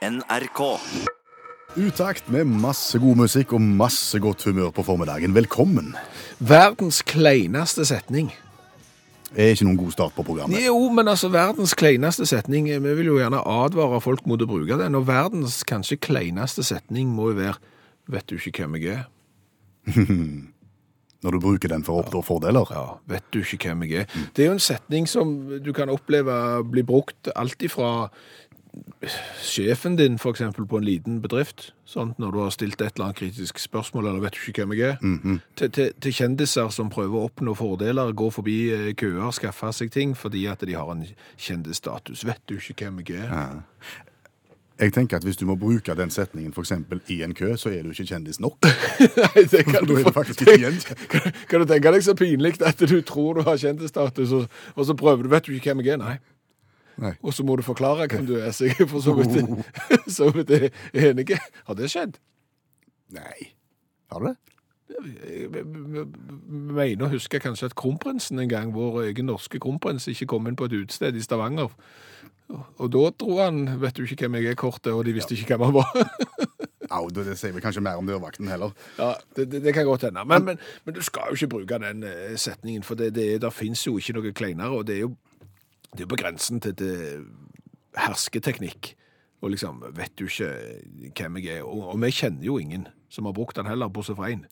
NRK. Utakt med masse god musikk og masse godt humør på formiddagen. Velkommen. Verdens kleineste setning. Det Er ikke noen god start på programmet. Jo, men altså, verdens kleineste setning Vi vil jo gjerne advare folk mot å bruke den. Og verdens kanskje kleineste setning må jo være Vet du ikke hvem jeg er? Når du bruker den for å oppnå fordeler. Ja, vet du ikke hvem jeg er? Det er jo en setning som du kan oppleve blir brukt alt ifra sjefen din, eksempel, på en liten bedrift, sant? når du har stilt et eller annet kritisk spørsmål, eller vet du ikke hvem jeg er, til, til, til kjendiser som prøver å oppnå fordeler, gå forbi eh, køer, skaffe seg ting, fordi at de har en kjendisstatus. Vet du ikke hvem jeg er? Jeg tenker at Hvis du må bruke den setningen for eksempel, i en kø, så er du ikke kjendis nok. Nei, det kan du, faktisk ikke gjenkjent. Kan, kan du tenke deg så pinlig at du tror du har kjendisstatus, og, og så prøver du, vet du ikke hvem jeg er? Nei. Nei. Og så må du forklare hvem du er, så jeg er for så vidt, så vidt enig. Har det skjedd? Nei. Har det? Jeg mener å huske kanskje at kronprinsen en gang, vår egen norske kronprins, ikke kom inn på et utested i Stavanger. Og da dro han, vet du ikke hvem jeg er, kortet, og de visste ikke hvem han var. Au, det det sier vi kanskje mer om dørvakten heller. Ja, det, det, det kan godt hende. Men, men, men du skal jo ikke bruke den eh, setningen, for det, det, der finnes jo ikke noe kleinere, og det er jo, det er jo på grensen til det hersketeknikk. Og liksom, vet du ikke hvem jeg er? Og, og vi kjenner jo ingen som har brukt den heller, bortsett fra én.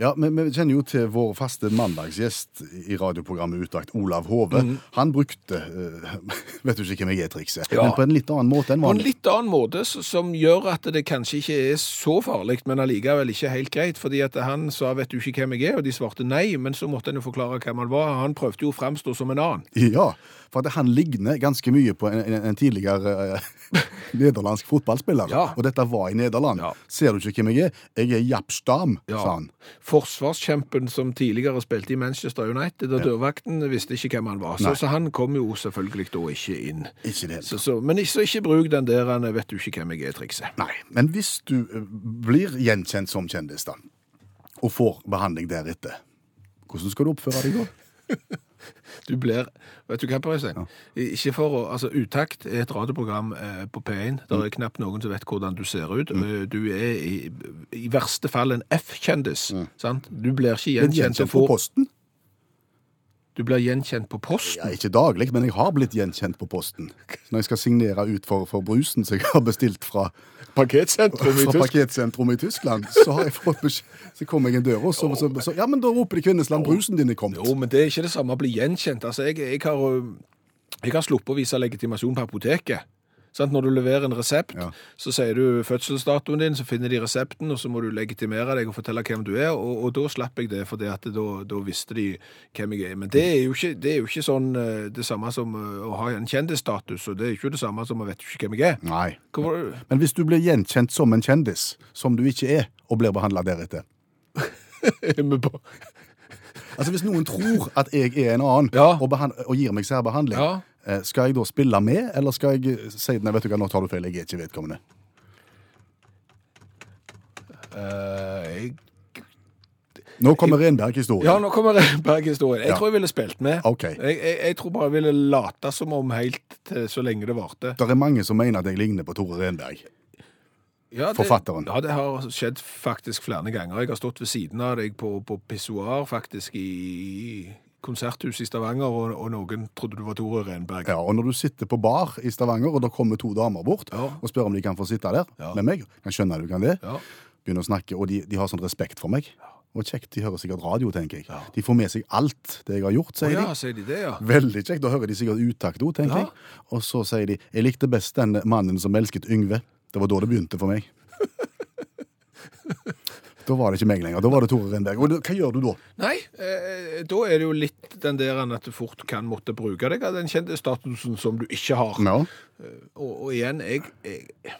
Ja, men Vi kjenner jo til vår faste mandagsgjest i radioprogrammet Utakt, Olav Hove. Han brukte uh, vet du ikke hvem jeg er-trikset, Ja. men på en litt annen måte enn vanlig. På en litt annen måte, som gjør at det kanskje ikke er så farlig, men allikevel ikke helt greit. Fordi at han sa 'vet du ikke hvem jeg er', og de svarte nei, men så måtte han jo forklare hvem han var. Han prøvde jo å framstå som en annen. Ja, for at han ligner ganske mye på en, en, en tidligere uh, nederlandsk fotballspiller. Ja. Og dette var i Nederland. Ja. Ser du ikke hvem jeg er? Jeg er Japp Stam, sa han. Forsvarskjempen som tidligere spilte i Manchester United, og dørvakten visste ikke hvem han var. Så, så han kom jo selvfølgelig da ikke inn. Ikke det. Så, så, men ikke, ikke bruk den der han 'vet du ikke hvem jeg er'-trikset. Nei, men hvis du eh, blir gjenkjent som kjendis da, og får behandling deretter, hvordan skal du oppføre deg da? Du blir Vet du hva, Per Øystein? Ikke for å Altså, Utakt er et radioprogram eh, på P1. Det er knapt noen som vet hvordan du ser ut. Eh, Du er i, i verste fall en F-kjendis. sant? Du blir ikke Men gjenkjent, gjenkjent på posten? Du blir gjenkjent på posten. Ja, ikke daglig, men jeg har blitt gjenkjent på posten. Når jeg skal signere ut for, for brusen som jeg har bestilt fra, Paketsentrum i Tyskland. i Tyskland, så har jeg fått beskjed, så kommer jeg inn døra, og så, så, så, ja, men da roper de Kvinnesland, brusen din er kommet. Jo, men det er ikke det samme å bli gjenkjent. Altså, jeg, jeg, har, ø, jeg har sluppet å vise legitimasjon på apoteket. Sant? Når du leverer en resept, Ja. så sier du fødselsdatoen din, så finner de resepten, og så må du legitimere deg og fortelle hvem du er, og, og da slapp jeg det, for da, da visste de hvem jeg er. Men det er jo ikke, det er jo ikke sånn det samme som å ha en kjendisstatus, og det er ikke det samme som å vet ikke hvem jeg er. Nei. Hvor... Men hvis du blir gjenkjent som en kjendis, som du ikke er, og blir behandla deretter er? Altså Hvis noen tror at jeg er en annen, Ja. og, og gir meg særbehandling, Ja. Eh, skal jeg da spille med, eller skal jeg si nei, vet du hva, nå tar du feil, jeg er ikke vedkommende? Uh, jeg, Nå kommer Renberg-historien. ja, nå kommer Renberg-historien. Jeg Ja. tror jeg ville spilt med. Okay. Jeg, jeg, jeg tror bare jeg ville late som om helt til så lenge det varte. Det er mange som mener at jeg ligner på Tore Renberg. Ja, det, Forfatteren. Ja, det har skjedd faktisk flere ganger. Jeg har stått ved siden av deg på, på pissoar faktisk i konserthuset i Stavanger, og, og noen trodde du var Tore Renberg. Ja, og når du sitter på bar i Stavanger, og det kommer to damer bort Ja. og spør om de kan få sitte der Ja. med meg, kan skjønne du kan det, Ja. begynner å snakke, og de, de har sånn respekt for meg. Og kjekt, de hører sikkert radio, tenker jeg. De får med seg alt det jeg har gjort, sier ja, de. sier de det, ja. Veldig kjekt, da hører de sikkert utakt òg, tenker jeg. Og så sier de jeg likte best den mannen som elsket Yngve. Det var da det begynte for meg. da var det ikke meg lenger, da var det Tore Renberg. Og hva gjør du da? Nei, eh, da er det jo litt den der at du fort kan måtte bruke deg av den kjente statusen som du ikke har. Ja. Og, og igjen, jeg, jeg,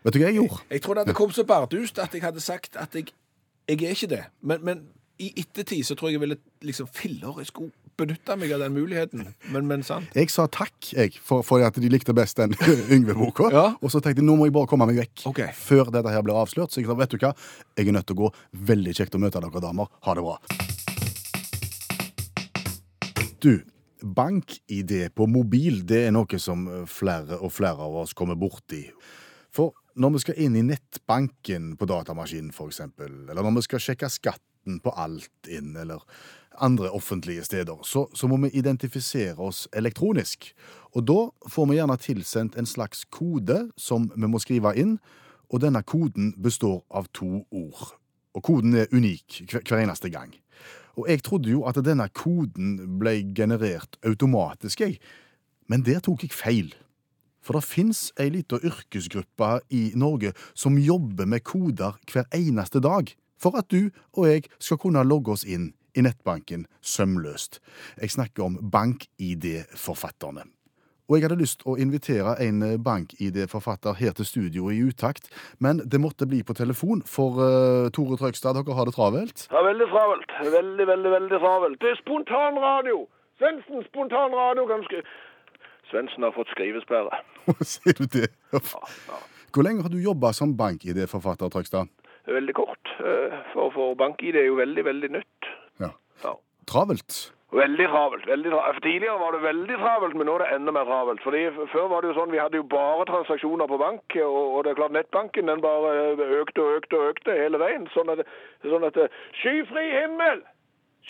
Vet du hva jeg gjorde? Jeg tror det hadde kommet så bardust at jeg hadde sagt at jeg, jeg er ikke det. Men, men i ettertid så tror jeg jeg ville liksom Filler, jeg skulle benytte meg av den muligheten. Men, men sant? Jeg sa takk jeg, for, for at de likte best den Yngve-boka. Ja. Og så tenkte jeg nå må jeg bare komme meg vekk okay. før dette her blir avslørt. Så jeg sa vet du hva, jeg er nødt til å gå. Veldig kjekt å møte dere damer. Ha det bra. Du, bank-ID på mobil det er noe som flere og flere av oss kommer borti. For når vi skal inn i nettbanken på datamaskinen f.eks., eller når vi skal sjekke skatten på Altinn eller andre offentlige steder, så, så må vi identifisere oss elektronisk. Og da får vi gjerne tilsendt en slags kode som vi må skrive inn, og denne koden består av to ord. Og koden er unik hver, hver eneste gang. Og jeg trodde jo at denne koden ble generert automatisk, jeg. Men der tok jeg feil. For det fins ei lita yrkesgruppe i Norge som jobber med koder hver eneste dag, for at du og jeg skal kunne logge oss inn i nettbanken sømløst. Jeg snakker om bank-ID-forfatterne. Og jeg hadde lyst å invitere en bank-ID-forfatter her til studio i utakt, men det måtte bli på telefon, for uh, Tore Trøgstad, dere har det travelt? Ja, veldig travelt. Veldig, veldig, veldig travelt. Det er spontanradio! Svendsen, spontanradio Ganske. Svendsen har fått skrivesperre. Sier du det? Ja, ja. Hvor lenge har du jobba som bank-ID-forfatter, Trøgstad? Veldig kort. Eh, For, for bank-ID er jo veldig, veldig nytt. Ja. Ja. Travelt? Veldig travelt. veldig travelt. Tidligere var det veldig travelt, men nå er det enda mer travelt. Fordi Før var det jo sånn, vi hadde jo bare transaksjoner på bank, og, og det er klart nettbanken den bare eh, økte og økte og økte hele veien. Sånn at, sånn at eh, Skyfri himmel!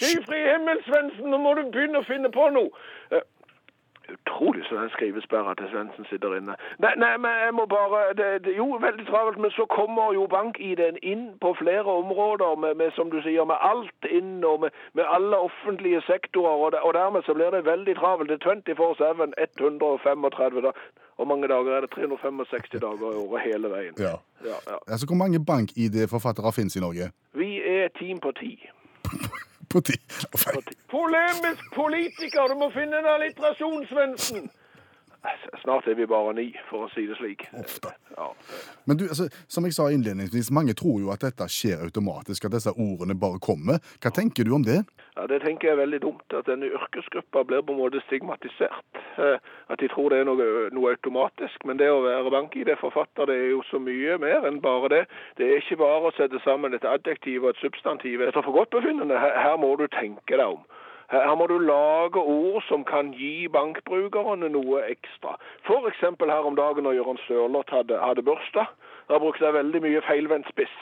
Skyfri himmel, Svendsen! Nå må du begynne å finne på noe! Utrolig så den skrivesperra til Svendsen sitter inne. Nei, nei, men jeg må bare det, det, Jo, veldig travelt, men så kommer jo bank-ID-en inn på flere områder, med, med, som du sier, med alt inn, og med, med alle offentlige sektorer, og, og dermed så blir det veldig travelt. Det er 24-7, 135 da. Hvor mange dager er det? 365 dager i året hele veien. Ja. Ja, ja. Altså, Hvor mange bank-ID-forfattere finnes i Norge? Vi er team på ti. På ti. Polemisk politiker! Du må finne en alliterasjon, Svendsen! Snart er vi bare ni, for å si det slik. Ofte. Ja. Men du, altså, som jeg sa innledningsvis, mange tror jo at dette skjer automatisk, at disse ordene bare kommer. Hva tenker du om det? Ja, Det tenker jeg er veldig dumt, at denne yrkesgruppa blir på en måte stigmatisert. Eh, At de tror det er noe, noe automatisk. Men det å være bank-ID-forfatter det er jo så mye mer enn bare det. Det er ikke bare å sette sammen et adjektiv og et substantiv etter forgodtbefinnende. Her, her må du tenke deg om. Her her må du lage ord som kan gi bankbrukerne noe ekstra. Eksempel her om dagen når Jørgen Sørloth hadde, hadde bursdag. Da brukte jeg veldig mye feilvendt spiss.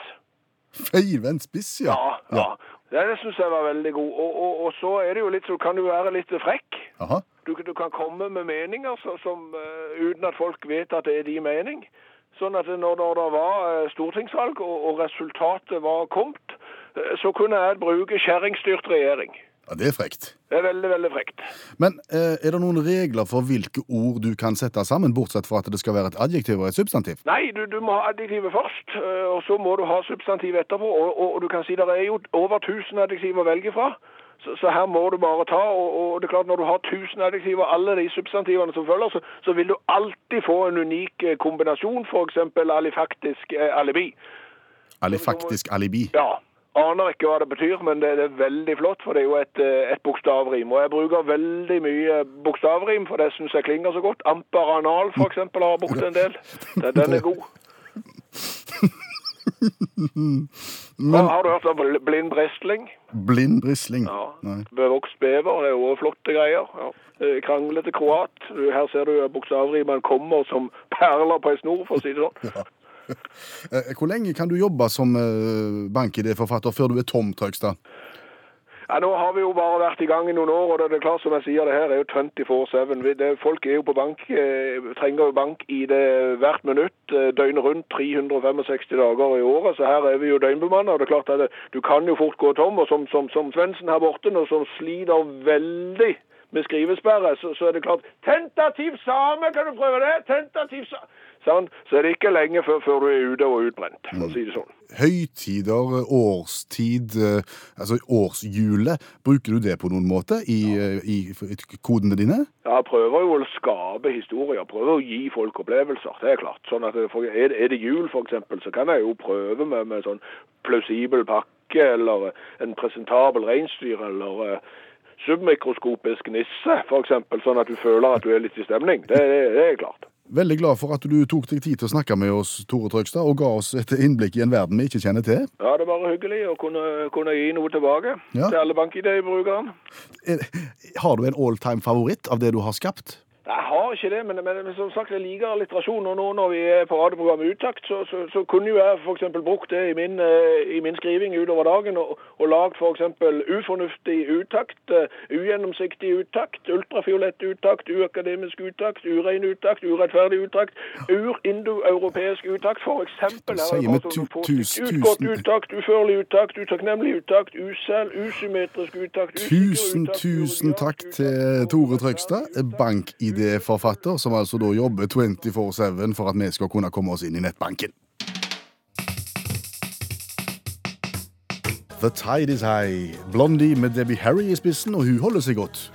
Feilvendt spiss, ja. Ja, ja. Det, det syns jeg var veldig god. Og, og, og så er det jo litt, så kan du være litt frekk. Aha. Du, du kan komme med meninger så, som, uh, uten at folk vet at det er din mening. Sånn at når, når det var eh, stortingsvalg og, og resultatet var kommet, eh, så kunne jeg bruke kjerringstyrt regjering. Ja, Det er frekt. Det er veldig, veldig frekt. Men eh, er det noen regler for hvilke ord du kan sette sammen, bortsett fra at det skal være et adjektiv og et substantiv? Nei, du, du må ha adjektivet først, eh, og så må du ha substantivet etterpå. Og, og, og du kan si det er jo over 1000 adjektiver å velge fra. Så, så her må du bare ta, og, og det er klart når du har 1000 adjektiver, alle de substantivene som følger, så, så vil du alltid få en unik eh, kombinasjon, eksempel alifaktisk eh, alibi. Alifaktisk alibi. Ja, aner ikke hva det betyr, men det, er veldig flott, for det er jo et, eh, et bokstavrim. Og jeg bruker veldig mye bokstavrim, for det synes jeg klinger så godt. Amperanal, for eksempel, har jeg brukt en del. Den, den er god. Men har du hørt om blind brisling? blind brisling? Ja. Bevokst bever, det er jo flotte greier. Ja. Eh, Kranglete kroat. Her ser du bokstavrimene kommer som perler på en snor, for å si det sånn. Eh, Hvor lenge kan du jobbe som bankidéforfatter bank-ID-forfatter før du er tom, Trøgstad? Ja, Nå har vi jo bare vært i gang i noen år, og det er klart som jeg sier, det her er jo 24-7. Folk er jo på bank, eh, trenger jo bank i det hvert minutt, eh, døgnet rundt 365 dager i året, så her er vi jo døgnbemannet. Og det er klart at du kan jo fort gå tom, og som, som, som Svendsen her borte, nå, som sliter veldig med skrivesperre, så, så er det klart Tentativ same, kan du prøve det? Tentativ same. Sånn, så er det ikke lenge før, før du er ute og utbrent, for å si det sånn. Høytider, årstid, eh, altså årshjulet, bruker du det på noen måte i, ja. i, i kodene dine? Ja, jeg prøver jo å skape historier, prøver å gi folk opplevelser, det er klart. Sånn at er, det, er det jul eksempel, så kan jeg jo prøve med, med sånn plausibel pakke, eller en presentabel reinsdyr, eller eh, submikroskopisk nisse, eksempel, sånn at du føler at du er litt i stemning. Det, det, det er klart. Veldig glad for at du tok deg tid til å snakke med oss, Tore Trøgstad, og ga oss et innblikk i en verden vi ikke kjenner til. Ja, det er bare hyggelig å kunne, kunne gi noe tilbake Ja. til alle bank-ID-brukerne. Er- Har du en all-time favoritt av det du har skapt? Jeg har ikke det, men, men, som sagt, jeg liker alliterasjon. Og nå når vi er på radioprogrammet Utakt, så, så, så kunne jo jeg f.eks. brukt det i min, eh, i min skriving utover dagen og, og lagd f.eks. ufornuftig utakt, eh, ugjennomsiktig utakt, ultrafiolett utakt, uakademisk utakt, urein utakt, urettferdig utakt, urindoeuropeisk utakt, f.eks. tu- Utgått utakt, uførlig utakt, utakknemlig utakt, usel, usymmetrisk utakt, Tusen, tusen takk til Tore Trøgstad, bank-ID-forfatter, som altså da jobber 24-7 for at vi skal kunne komme oss inn i nettbanken. The Tide is High. Blondie med Debbie Harry i spissen, og hun holder seg godt.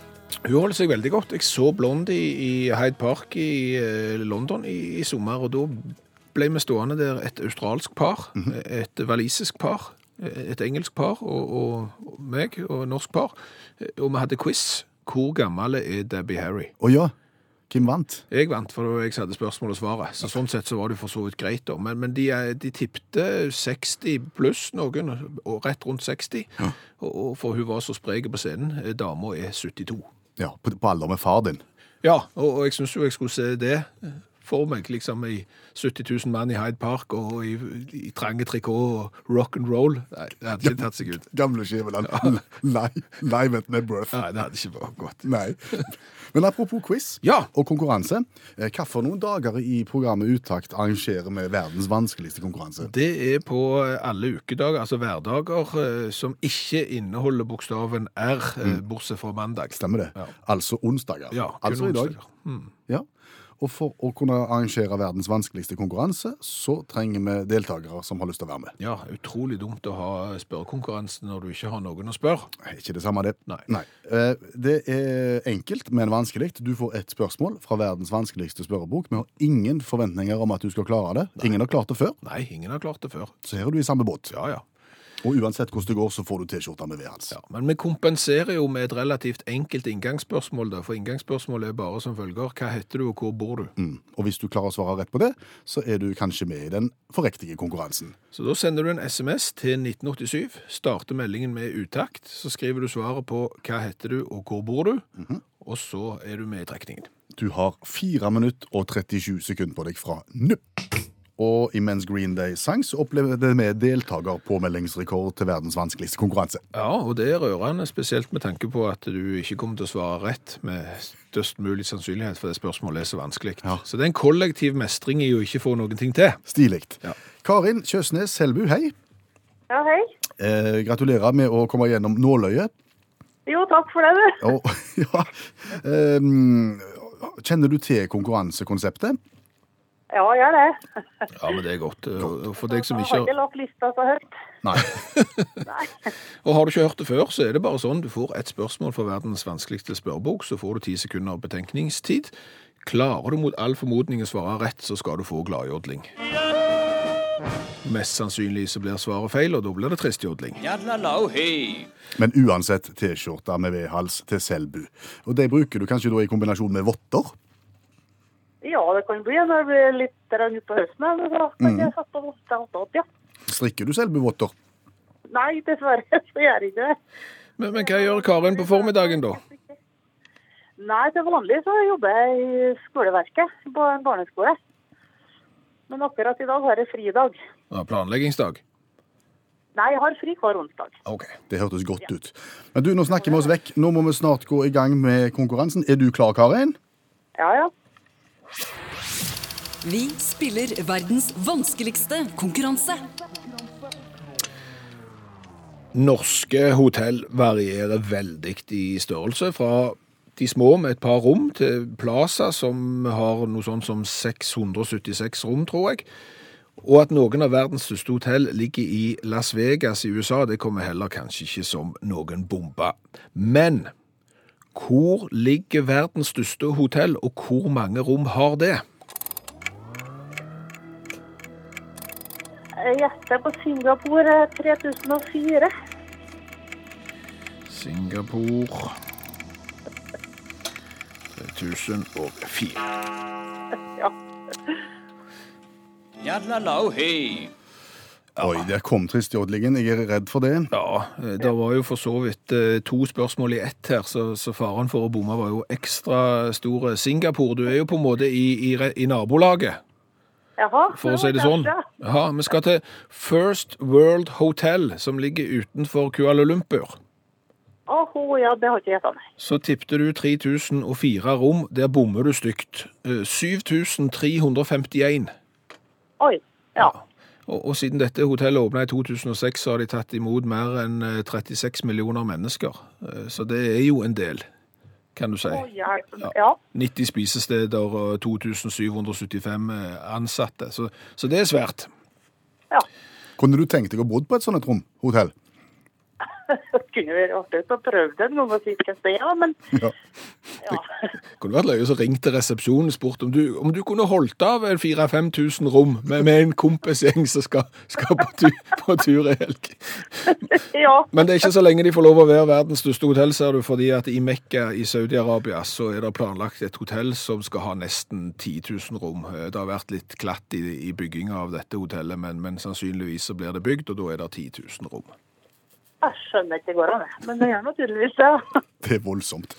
Hun holder seg veldig godt. Jeg så Blondie i Hyde Park i eh, London i, i sommer, og da ble vi stående der et australsk par, et walisisk par, et engelsk par og, og, og meg og norsk par, og vi hadde quiz. Hvor gammel er Debbie Harry? Å ja, hvem vant? Jeg vant, for jeg hadde spørsmål og svaret. Så sånn sett så var det for så vidt greit, da. Men, men de, er- de tippte 60 pluss noen, og rett rundt 60. Og, og for hun var så sprek på scenen. Dama er 72. Ja, på, på alder med far din. Ja, og, og jeg syns jo jeg skulle se det for meg, liksom i 70 000 mann i Hyde Park og i, i trange trikot og rock and roll. Nei, det hadde ikke tatt seg ut. Gamle Skjæveland. Live, live at Nebworth. Nei, det hadde ikke vært godt. Nei. Men apropos quiz Ja. og konkurranse. Hvilke Hva for noen dager i programmet Utakt arrangerer vi verdens vanskeligste konkurranse? Det er på alle ukedager, altså hverdager, eh, som ikke inneholder bokstaven R, mm. bortsett fra mandag. Stemmer det? Ja. Altså onsdager. Ja, kun altså i dag. onsdager. Mm. Ja. Og for å kunne arrangere verdens vanskeligste konkurranse, så trenger vi deltakere som har lyst til å være med. Ja, utrolig dumt å ha spørrekonkurranse når du ikke har noen å spørre. Er Ikke det samme, det? Nei. Nei. Det er enkelt, men vanskelig. Du får ett spørsmål fra verdens vanskeligste spørrebok. Vi har ingen forventninger om at du skal klare det. Ingen har klart det før, Nei, ingen har klart det før. så her er du i samme båt. Ja, ja. Og uansett hvordan det går, så får du T-skjorta med V-hals. Ja, men vi kompenserer jo med et relativt enkelt inngangsspørsmål, da, for inngangsspørsmålet er bare som følger hva heter du og hvor bor du? Mm. Og hvis du klarer å svare rett på det, så er du kanskje med i den forriktige konkurransen. Så da sender du en SMS til 1987, starter meldingen med utakt, så skriver du svaret på hva heter du og hvor bor du, og så er du med i trekningen. Du har 4 minutter og 37 sekunder på deg fra nå. Og imens Green Day sang, så opplevde vi deltakerpåmeldingsrekord til verdens vanskeligste konkurranse. Ja, og det er rørende, spesielt med tanke på at du ikke kommer til å svare rett med størst mulig sannsynlighet, for det spørsmålet er så vanskelig. Ja. Så det er en kollektiv mestring i å ikke få noen ting til. Stilig. Ja. Karin Kjøsnes Selbu, hei. Ja, hei. Eh, gratulerer med å komme gjennom nåløyet. Jo, takk for det, du. Oh, ja, eh, kjenner du til konkurransekonseptet? Ja, gjør det. Ja, men det er godt. Og for deg som Jeg ikke har ikke lagt lista så høyt. Nei. Og har du ikke hørt det før, så er det bare sånn. Du får ett spørsmål fra verdens vanskeligste spørrebok, så får du ti sekunder betenkningstid. Klarer du mot all formodning å svare rett, så skal du få gladjodling. Mest sannsynlig så blir svaret feil, og da blir det tristjodling. Men uansett T-skjorte med V-hals til Selbu. Og det bruker du kanskje da i kombinasjon med votter? Ja, det kan bli når det blir litt utpå høsten. Men da kan jeg sette på votter opp, ja. Strikker du Selbu-votter? Nei, dessverre så gjør jeg ikke det. Men, men hva gjør Karin på formiddagen, da? Nei, til vanlig så jobber jeg i skoleverket på en barneskole. Men akkurat i dag har jeg fridag. Ja, planleggingsdag? Nei, jeg har fri hver onsdag. OK. Det hørtes godt ut. Men du, nå snakker vi oss vekk. Nå må vi snart gå i gang med konkurransen. Er du klar, Karin? Ja, ja. Vi spiller verdens vanskeligste konkurranse. Norske hotell varierer veldig i størrelse, fra de små med et par rom til Plaza, som har noe sånt som 676 rom, tror jeg. Og at noen av verdens største hotell ligger i Las Vegas i USA, det kommer heller kanskje ikke som noen bombe. Men hvor ligger verdens største hotell, og hvor mange rom har det? Jeg gjetter på Singapore eh, 3004. Singapore 3004. Ja. Oi, der kom tristjodlingen. Jeg er redd for det. Ja, eh, det var jo for så vidt eh, to spørsmål i ett her, så, så faren for å bomme var jo ekstra store. Singapore, du er jo på en måte i, i, i nabolaget, Jaha. for det å si det sånn. Ja, vi skal til First World Hotel, som ligger utenfor Kuala Lumpur. Åh, ja, det har ikke jeg gjetta, nei. Så tippte du 3004 rom, der bommer du stygt. Eh, 7351. Oi. Ja. Ja. Og, og siden dette hotellet åpna i 2006, så har de tatt imot mer enn eh, 36 millioner mennesker. Eh, Så det er jo en del, kan du si. Å. Ja. 90 spisesteder og 2775 eh, ansatte. Så, så det er svært. ja. Kunne du tenkt deg å bo på et sånt rom? Hotell? Det kunne vært artig å prøve det en gang og si hva det er, men Ja. Ja. Kunne vært løye som ringte resepsjonen og spurt om du, om du kunne holdt av 4000-5000 rom med, med en kompisgjeng som skal, skal på, tur, på tur i helg. ja. Men det er ikke så lenge de får lov å være verdens største hotell, ser du, fordi at i Mekka i Saudi-Arabia så er det planlagt et hotell som skal ha nesten 10 000 rom. Eh, Det har vært litt klatt i, i bygginga av dette hotellet, men, men sannsynligvis så blir det bygd, og da er det 10 000 rom. Jeg skjønner ikke det går an, men det gjør nå tydeligvis det. Det er voldsomt.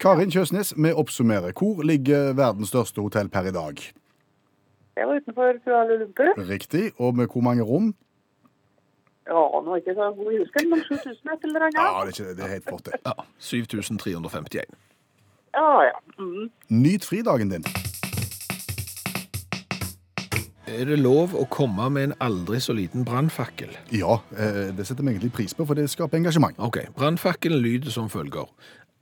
Karin Kjøsnes, vi oppsummerer. Hvor ligger verdens største hotell per i dag? Det var utenfor Kuala Lumpur. Riktig. Og med hvor mange rom? Ja, nå er jeg ikke så god i husken, men 7000 et eller Ja, det er, ikke, det er helt flott, det. Ja, 7351. Ja, ja. Mm. Nyt fridagen din. Er det lov å komme med en aldri så liten brannfakkel? Ja, eh, det setter vi egentlig pris på, for det skaper engasjement. Ok, brannfakkelen lyder som følger.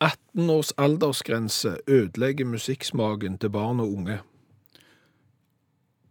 18 års aldersgrense ødelegger musikksmaken til barn og unge.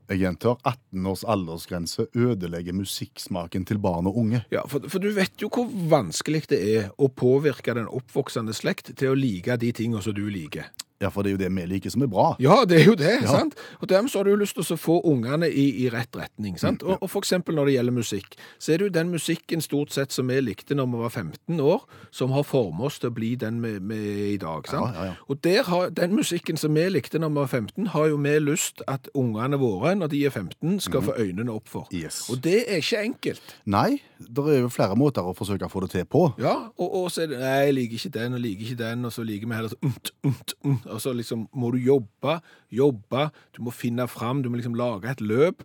Jeg gjentar 18 års aldersgrense ødelegger musikksmaken til barn og unge. Ja, for, for du vet jo hvor vanskelig det er å påvirke den oppvoksende slekt til å like de tingene som du liker. Ja, for det er jo det vi liker som er bra. Ja, det er jo det, Ja. sant? Og dermed så har du jo lyst til å få ungene i, i rett retning, sant? Mm, Og, og for eksempel når det gjelder musikk, så er det jo den musikken stort sett som vi likte når vi var 15 år, som har formet oss til å bli den vi, vi er i dag, sant? Ja, ja, ja. Og har, den musikken som vi likte når vi var 15, har jo vi lyst at ungene våre, når de er 15, skal få øynene opp for. Yes. Og det er ikke enkelt. Nei, det er jo flere måter å forsøke å få det til på. Ja, og, og så er det, nei, jeg liker ikke den, og liker ikke den, og så liker vi heller så, umt, umt, umt, og så liksom må du jobbe, jobbe, du må finne fram, du må liksom lage et løp.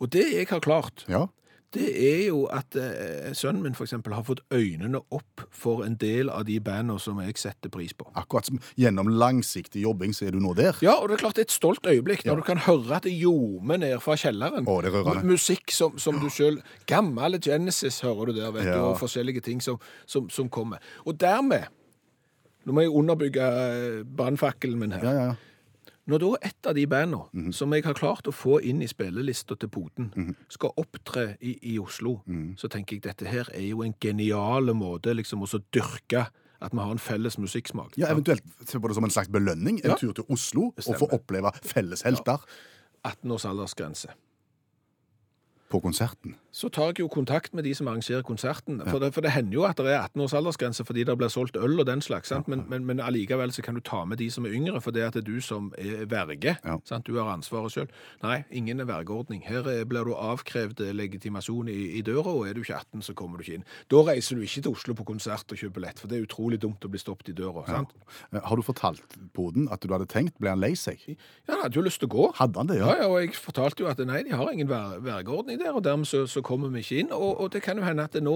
Og det jeg har klart, Ja. det er jo at eh, sønnen min for eksempel har fått øynene opp for en del av de bandene som jeg setter pris på. Akkurat som gjennom langsiktig jobbing så er du nå der. Ja, og det er klart det er et stolt øyeblikk når Ja. du kan høre at det ljomer ned fra kjelleren. Å, det rører rørende. Musikk som, som du selv, gammel Genesis hører du der, vet du, og forskjellige ting som, som, som kommer. Og dermed, nå må jeg underbygge eh, brannfakkelen min her. Ja, ja, ja. Når da et av de bandene som jeg har klart å få inn i spillelista til Poten, skal opptre i, i Oslo, så tenker jeg dette her er jo en genial måte liksom å dyrke at vi har en felles musikksmak. Ja, Eventuelt se på det som en slags belønning. En Ja. tur til Oslo og få oppleve felles helter 18 års aldersgrense. på konserten. Så tar jeg jo kontakt med de som arrangerer konserten. For det, for det hender jo at det er 18 års aldersgrense fordi det blir solgt øl og den slags. Sant? Men, men, men allikevel så kan du ta med de som er yngre, for det at det er du som er verge. Ja. Sant? Du har ansvaret sjøl. Nei, ingen er vergeordning. Her eh, blir du avkrevd legitimasjon i, i døra, og er du ikke 18, så kommer du ikke inn. Da reiser du ikke til Oslo på konsert og kjøper billett, for det er utrolig dumt å bli stoppet i døra. sant? Ja. Har du fortalt Poden at du hadde tenkt? Ble han lei seg? Ja, han hadde jo lyst til å gå. Hadde han det, Ja, ja? ja, og jeg fortalte jo at nei, de har ingen ver vergeordning der, og dermed så, så kommer vi ikke inn. Og, og det kan jo hende at nå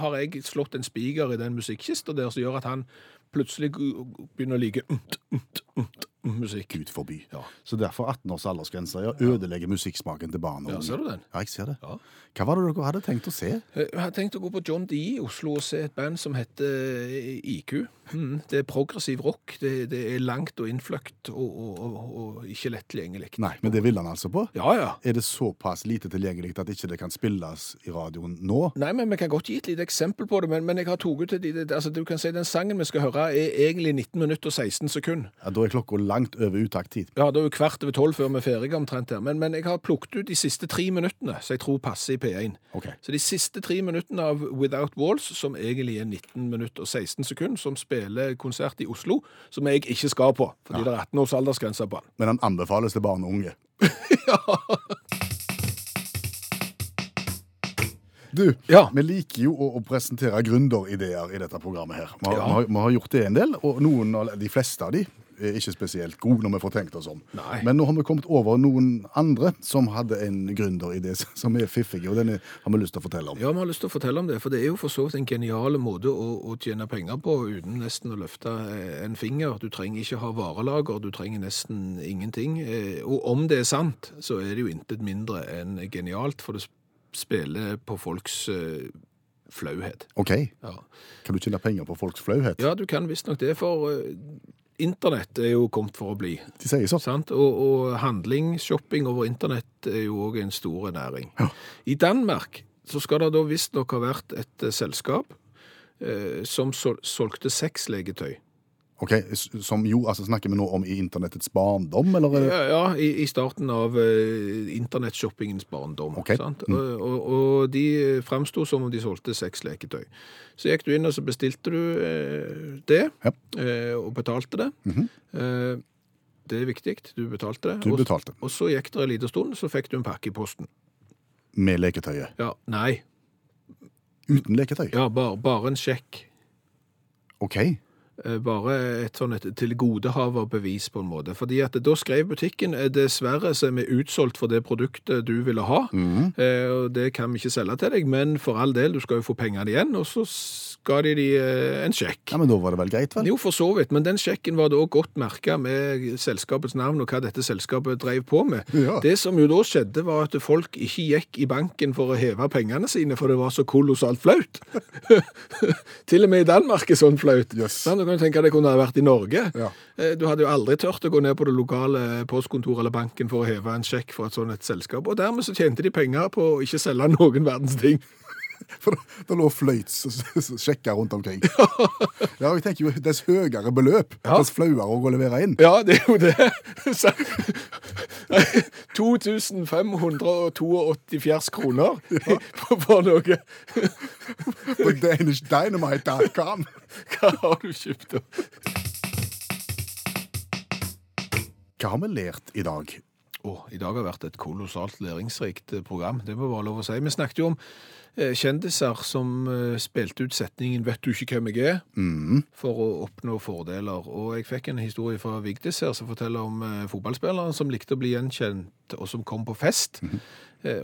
har jeg slått en spiker i den musikkista der som gjør at han plutselig begynner å like umt, umt, umt, musikk. Gud forby. Ja. Så derfor 18 års aldersgrense ja, ødelegger musikksmaken til barn og Ja, ser du den? Ja, jeg ser det. Ja. Hva var det dere hadde tenkt å se? Jeg hadde tenkt å gå på John D i Oslo og se et band som heter IQ. Mm, det er progressiv rock. Det, det er langt og innfløkt og, og, og, og ikke lett tilgjengelig. Nei, men det vil han altså på? Ja, ja. Er det såpass lite tilgjengelig at ikke det kan spilles i radioen nå? Nei, men vi kan godt gi et lite eksempel på det, men, men jeg har tatt ut det, det, altså, du kan si Den sangen vi skal høre, er egentlig 19 minutter og 16 sekunder. Ja, da er klokka langt over uttakttid. Ja, det er jo kvart over tolv før vi er ferdige omtrent her. Men, men jeg har plukket ut de siste tre minuttene, som jeg tror passer i P1. Okay. Så de siste tre minuttene av Without Walls, som egentlig er 19 minutter og 16 sekunder, som spiller konsert i Oslo, som jeg ikke skal på, fordi det er 18 års aldersgrense på den. Men han anbefales til barn og unge. Du, Ja. vi liker jo å, å presentere gründerideer i dette programmet her. Vi har, Ja. vi, har, vi har gjort det en del, og noen, de fleste av de er ikke spesielt god når vi får tenkt oss om. Nei. Men nå har vi kommet over noen andre som hadde en gründeridé som er fiffig, og den har vi lyst til å fortelle om. Ja, vi har lyst til å fortelle om det, for det er jo for så vidt en genial måte å, å tjene penger på uten nesten å løfte eh, en finger. Du trenger ikke ha varelager, du trenger nesten ingenting. Eh, Og om det er sant, så er det jo intet mindre enn genialt, for det spiller på folks eh, flauhet. OK, Ja. kan du tjene penger på folks flauhet? Ja, du kan visstnok det, for internett er jo kommet for å bli. De sier så. Sant? Og, og handling, shopping over internett er jo òg en stor næring. Ja. I Danmark så skal det da visstnok ha vært et eh, selskap eh, som sol solgte sexleketøy. Ok, Som jo, altså Snakker vi nå om i internettets barndom, eller? er Ja, ja i, i starten av uh, internettshoppingens barndom. Okay. Sant? Og, og, og de framsto som om de solgte sexleketøy. Så gikk du inn og så bestilte du uh, det, Ja. uh, og betalte det. eh, det er viktig, du betalte det. Du Og- betalte. Og så gikk det en liten stund, så fikk du en pakke i posten. Med leketøyet. Ja, nei, Uten leketøy? ja, bare, bare en sjekk. OK. Eh, Bare et sånn et tilgodehaverbevis på en måte. Fordi at da skrev butikken eh, dessverre så er vi utsolgt for det produktet du ville ha, eh, og det kan vi ikke selge til deg, men for all del, du skal jo få pengene igjen, og så ga de de eh, en sjekk. Ja, Men da var det vel greit, vel? Jo, for så vidt, men den sjekken var da godt merka med selskapets navn og hva dette selskapet drev på med. Ja. Det som jo da skjedde, var at folk ikke gikk i banken for å heve pengene sine, for det var så kolossalt flaut. Til og med i Danmark er sånn flaut. Yes. Sånn, du kan tenke deg det kunne ha vært i Norge. Ja. Eh, Du hadde jo aldri tørt å gå ned på det lokale postkontoret eller banken for å heve en sjekk for et sånt et selskap, og dermed så tjente de penger på å ikke selge noen verdens ting. For det- lå fløytssjekker rundt omkring. Ja, jeg tenker jo dess høyere beløp, Ja. dess flauere å levere inn. Ja, det er jo det. Så- 2582 kroner for, for noe. På danishDynamite.com. Hva har du kjøpt da? Hva har vi lært i dag? Åh, I dag har vært et kolossalt læringsrikt eh, program, det må være lov å si. Vi snakket jo om kjendiser som eh, spilte ut setningen 'vet du ikke hvem jeg er' for å oppnå fordeler. Og jeg fikk en historie fra Vigdis her som forteller om eh, fotballspilleren som likte å bli gjenkjent, og som kom på fest. Mm.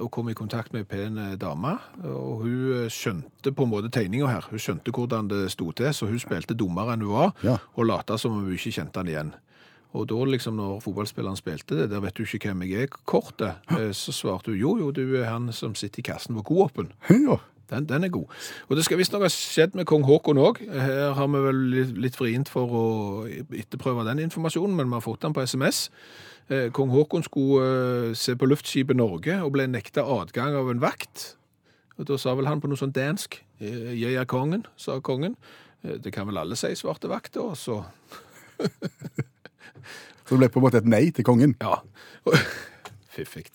Og kom i kontakt med ei pen eh, dame, og hun eh, skjønte på en måte tegninga her. Hun skjønte hvordan det sto til, så hun spilte dummere enn hun var, Ja. og lata som om hun ikke kjente han igjen. Og da liksom når fotballspilleren spilte det, der vet du ikke hvem jeg er, kortet, eh, så svarte hun jo, jo, du er han som sitter i kassen på Coop-en. Ja. Den, den er god. Og det skal visstnok ha skjedd med kong Haakon òg. Her har vi vel litt, litt vrient for å etterprøve den informasjonen, men vi har fått den på SMS. Eh, Kong Haakon skulle eh, se på luftskipet Norge og ble nekta adgang av en vakt. Og Da sa vel han på noe sånn dansk 'Jeg er kongen', sa kongen. Det kan vel alle si, svarte vakta, og så Så det ble på en måte et nei til kongen. Ja. Fiffig.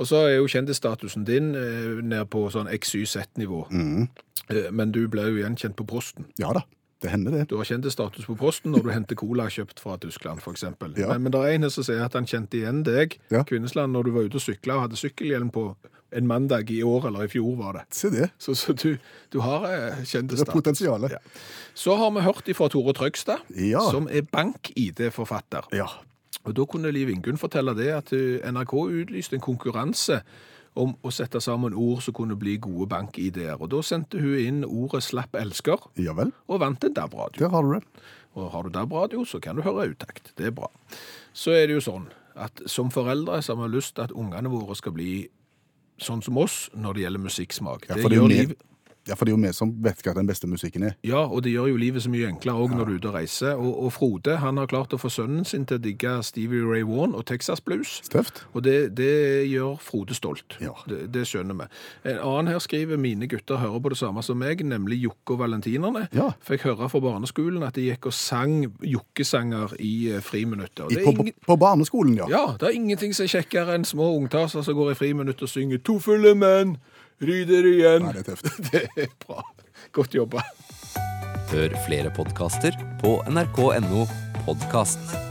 Og så er jo kjendisstatusen din eh, ned på sånn XYZ-nivå. Eh, Men du ble jo gjenkjent på Prosten. Ja da, det hender det. Du har kjendisstatus på posten når du henter cola kjøpt fra Tyskland, f.eks. Ja. Men, men det er en her som sier at han kjente igjen deg, Ja. Kvinnesland, når du var ute og sykla og hadde sykkelhjelm på en mandag i år eller i fjor, var det. Se det. Så, så du, du har status. Det er potensialet. Ja. Så har vi hørt ifra Tore Trøgstad, Ja. som er bank-ID-forfatter. Ja. Og Da kunne Liv Ingunn fortelle det at eh, NRK utlyste en konkurranse om å sette sammen ord som kunne bli gode bank-ID-er. Og Da sendte hun inn ordet 'slapp elsker' Ja vel. og vant en DAB-radio. Der har du det. Og har du DAB-radio, så kan du høre utakt. Det er bra. Så er det jo sånn at som foreldre så har vi lyst til at ungene våre skal bli sånn som oss når det gjelder musikksmak. Ja, det for det er jo liv... Ja, for det er jo vi som vet hva den beste musikken er. Ja, og det gjør jo livet så mye enklere òg når du er ute og reiser. Og, og Frode han har klart å få sønnen sin til å digge Stevie Ray Vaughan og Texas Blues. Støft. Og det, det gjør Frode stolt. Ja. Det, det skjønner vi. En annen her skriver mine gutter hører på det samme som meg, nemlig Jokke og Valentinerne. Ja. Fikk høre fra barneskolen at de gikk og sang jokkesanger i eh. I, Det på, ingen, på barneskolen, ja. ja, det er ingenting som er kjekkere enn små ungtasser som går i friminutt og synger 'To fulle menn ryder igjen'. Nei, det er tøft. det er bra. Godt jobba. Hør flere podkaster på nrk.no podkast.